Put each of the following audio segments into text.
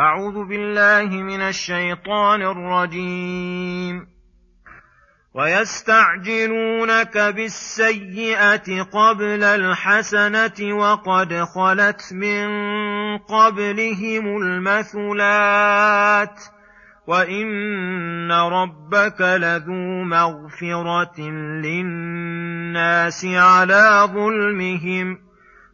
أعوذ بالله من الشيطان الرجيم. ويستعجلونك بالسيئة قبل الحسنة وقد خلت من قبلهم المثلات. وإن ربك لذو مغفرة للناس على ظلمهم.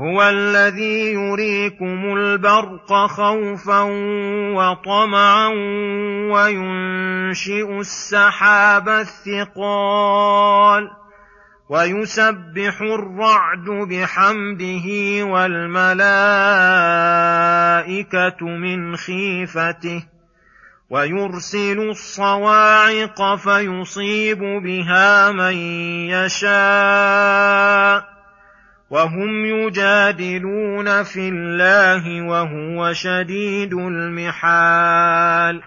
هو الذي يريكم البرق خوفا وطمعا وينشئ السحاب الثقال ويسبح الرعد بحمده والملائكة من خيفته ويرسل الصواعق فيصيب بها من يشاء وهم يجادلون في الله وهو شديد المحال.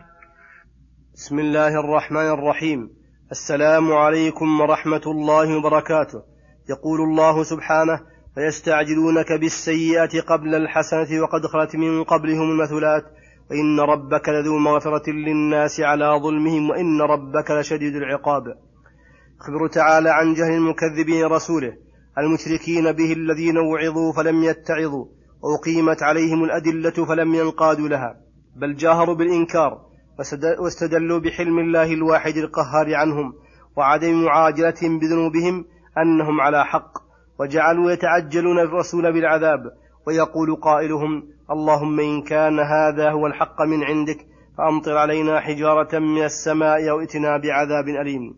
بسم الله الرحمن الرحيم. السلام عليكم ورحمة الله وبركاته. يقول الله سبحانه فيستعجلونك بالسيئه قبل الحسنة وقد خلت من قبلهم المثلات وإن ربك لذو مغفرة للناس على ظلمهم وإن ربك لشديد العقاب. يخبر تعالى عن جهل المكذبين رسوله. المشركين به الذين وعظوا فلم يتعظوا وأقيمت عليهم الأدلة فلم ينقادوا لها بل جاهروا بالإنكار واستدلوا بحلم الله الواحد القهار عنهم وعدم معاجلتهم بذنوبهم أنهم على حق وجعلوا يتعجلون الرسول بالعذاب ويقول قائلهم اللهم إن كان هذا هو الحق من عندك فأمطر علينا حجارة من السماء أو ائتنا بعذاب أليم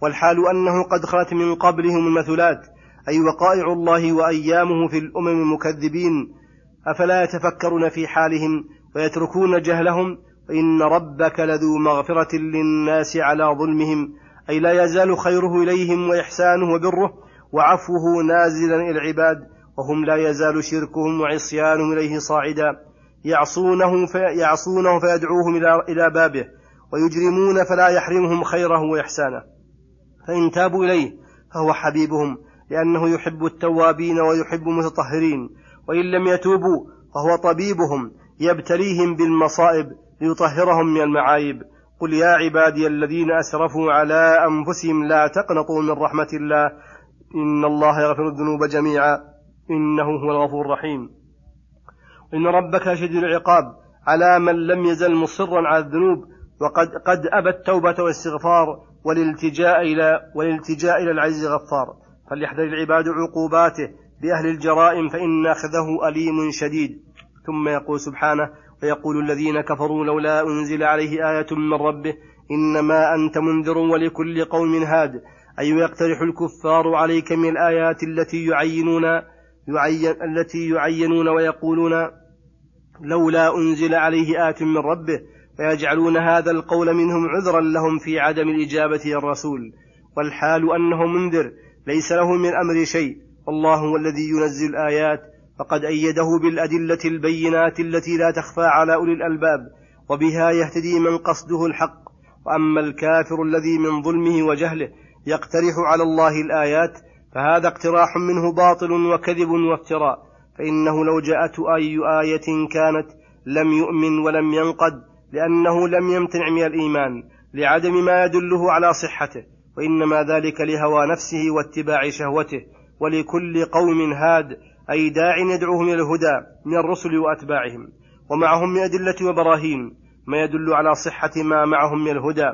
والحال أنه قد خلت من قبلهم المثلات أي وقائع الله وأيامه في الأمم المكذبين أفلا يتفكرون في حالهم ويتركون جهلهم؟ إن ربك لذو مغفرة للناس على ظلمهم أي لا يزال خيره إليهم وإحسانه وبره وعفوه نازلا إلى العباد وهم لا يزال شركهم وعصيانهم إليه صاعدا. يعصونه, في يعصونه فيدعوهم إلى بابه ويجرمون فلا يحرمهم خيره وإحسانه. فإن تابوا إليه فهو حبيبهم لأنه يحب التوابين ويحب المتطهرين وإن لم يتوبوا فهو طبيبهم يبتليهم بالمصائب ليطهرهم من المعايب. قل يا عبادي الذين أسرفوا على أنفسهم لا تقنطوا من رحمة الله إن الله يغفر الذنوب جميعا إنه هو الغفور الرحيم. إن ربك شديد العقاب على من لم يزل مصرا على الذنوب وقد قد أبى التوبة والاستغفار والالتجاء إلى والالتجاء إلى العزيز الغفار. فليحذر العباد عقوباته بأهل الجرائم فإن أخذه أليم شديد. ثم يقول سبحانه ويقول الذين كفروا لولا أنزل عليه آية من ربه إنما أنت منذر ولكل قوم هاد. أي يقترح الكفار عليك من الآيات التي يعينون يعين التي يعينون ويقولون لولا أنزل عليه آت من ربه فيجعلون هذا القول منهم عذرا لهم في عدم الإجابة الرسول والحال أنه منذر ليس له من الأمر شيء. والله هو الذي ينزل الآيات. فقد أيده بالأدلة البينات التي لا تخفى على أولي الألباب. وبها يهتدي من قصده الحق. وأما الكافر الذي من ظلمه وجهله يقترح على الله الآيات فهذا اقتراح منه باطل وكذب وافتراء. فإنه لو جاءته أي آية كانت لم يؤمن ولم ينقد لأنه لم يمتنع من الإيمان لعدم ما يدله على صحته. وإنما ذلك لهوى نفسه واتباع شهوته ولكل قوم هاد أي داع يدعوهم إلى الهدى من الرسل وأتباعهم. ومعهم من أدلة وبراهين ما يدل على صحة ما معهم من الهدى.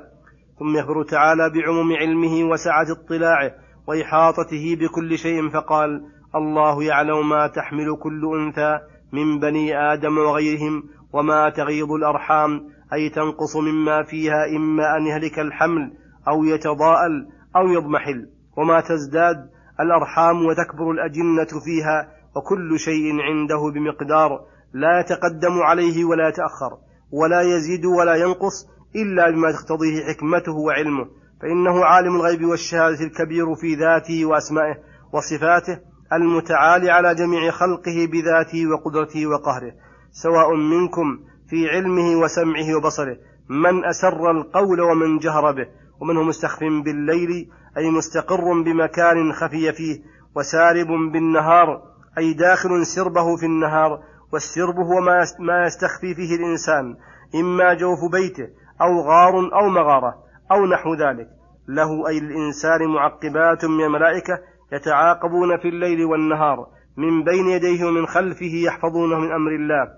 ثم يخبر تعالى بعموم علمه وسعة اطلاعه وإحاطته بكل شيء فقال الله يعلم ما تحمل كل أنثى من بني آدم وغيرهم وما تغيض الأرحام أي تنقص مما فيها إما أن يهلك الحمل أو يتضاءل أو يضمحل وما تزداد الأرحام وتكبر الأجنة فيها وكل شيء عنده بمقدار لا يتقدم عليه ولا يتأخر ولا يزيد ولا ينقص إلا بما تقتضيه حكمته وعلمه فإنه عالم الغيب والشهادة الكبير في ذاته وأسمائه وصفاته المتعالي على جميع خلقه بذاته وقدرته وقهره سواء منكم في علمه وسمعه وبصره من أسر القول ومن جهر به. ومن هو مستخف بالليل أي مستقر بمكان خفي فيه وسارب بالنهار أي داخل سربه في النهار والسرب هو ما يستخفي فيه الإنسان إما جوف بيته أو غار أو مغارة أو نحو ذلك. له أي الإنسان معقبات من الملائكة يتعاقبون في الليل والنهار من بين يديه ومن خلفه يحفظونه من أمر الله.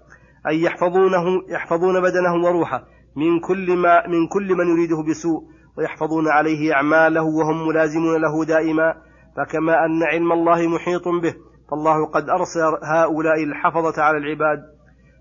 أي يحفظونه يحفظون بدنه وروحه من كل ما من كل من يريده بسوء. ويحفظون عليه أعماله وهم ملازمون له دائما فكما أن علم الله محيط به فالله قد أرسل هؤلاء الحفظة على العباد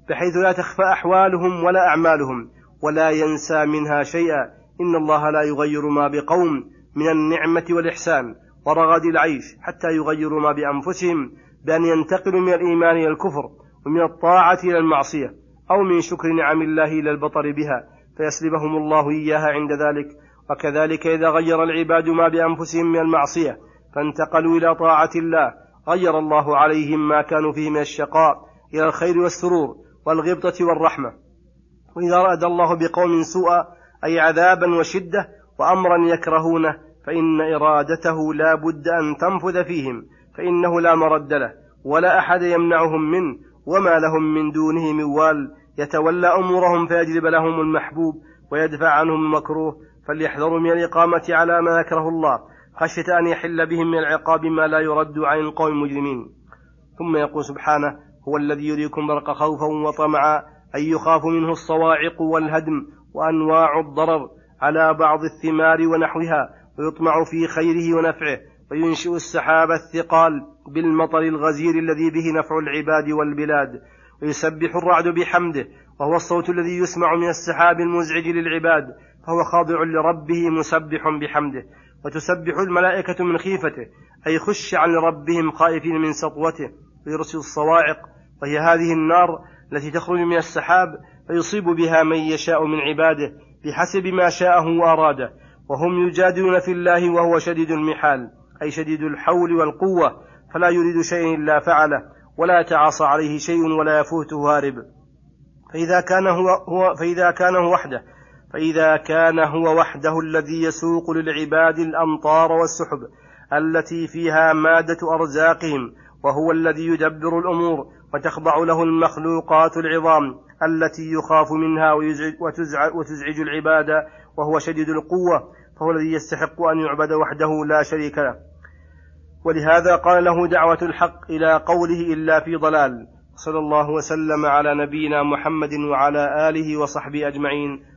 بحيث لا تخفى أحوالهم ولا أعمالهم ولا ينسى منها شيئا إن الله لا يغير ما بقوم من النعمة والإحسان ورغد العيش حتى يغيروا ما بأنفسهم بأن ينتقلوا من الإيمان إلى الكفر ومن الطاعة إلى المعصية أو من شكر نعم الله إلى البطر بها فيسلبهم الله إياها عند ذلك وكذلك إذا غير العباد ما بأنفسهم من المعصية فانتقلوا إلى طاعة الله غير الله عليهم ما كانوا فيه من الشقاء إلى الخير والسرور والغبطة والرحمة. وإذا أراد الله بقوم سوءا أي عذابا وشدة وأمرا يكرهونه فإن إرادته لا بد أن تنفذ فيهم فإنه لا مرد له ولا أحد يمنعهم منه وما لهم من دونه من وال يتولى أمورهم فيجلب لهم المحبوب ويدفع عنهم المكروه فليحذروا من الإقامة على ما يكره الله خشية أن يحل بهم من العقاب ما لا يرد عن القوم المجرمين. ثم يقول سبحانه هو الذي يريكم برق خوفا وطمعا أن يخاف منه الصواعق والهدم وأنواع الضرر على بعض الثمار ونحوها ويطمع في خيره ونفعه وينشئ السحاب الثقال بالمطر الغزير الذي به نفع العباد والبلاد ويسبح الرعد بحمده وهو الصوت الذي يسمع من السحاب المزعج للعباد فهو خاضع لربه مسبح بحمده وتسبح الملائكة من خيفته أي خشعا لربهم خائفين من سطوته ويرسل الصواعق وهي هذه النار التي تخرج من السحاب فيصيب بها من يشاء من عباده بحسب ما شاءه وأراده وهم يجادلون في الله وهو شديد المحال أي شديد الحول والقوة فلا يريد شيء إلا فعله ولا يتعاصى عليه شيء ولا يفوته هارب. فإذا كان هو, هو فإذا كان هو وحده فإذا كان هو وحده الذي يسوق للعباد الأمطار والسحب التي فيها مادة أرزاقهم وهو الذي يدبر الأمور وتخضع له المخلوقات العظام التي يخاف منها ويزعج وتزعج, وتزعج العباد وهو شديد القوة فهو الذي يستحق أن يعبد وحده لا شريك له. ولهذا قال له دعوة الحق إلى قوله إلا في ضلال صلى الله وسلم على نبينا محمد وعلى آله وصحبه أجمعين.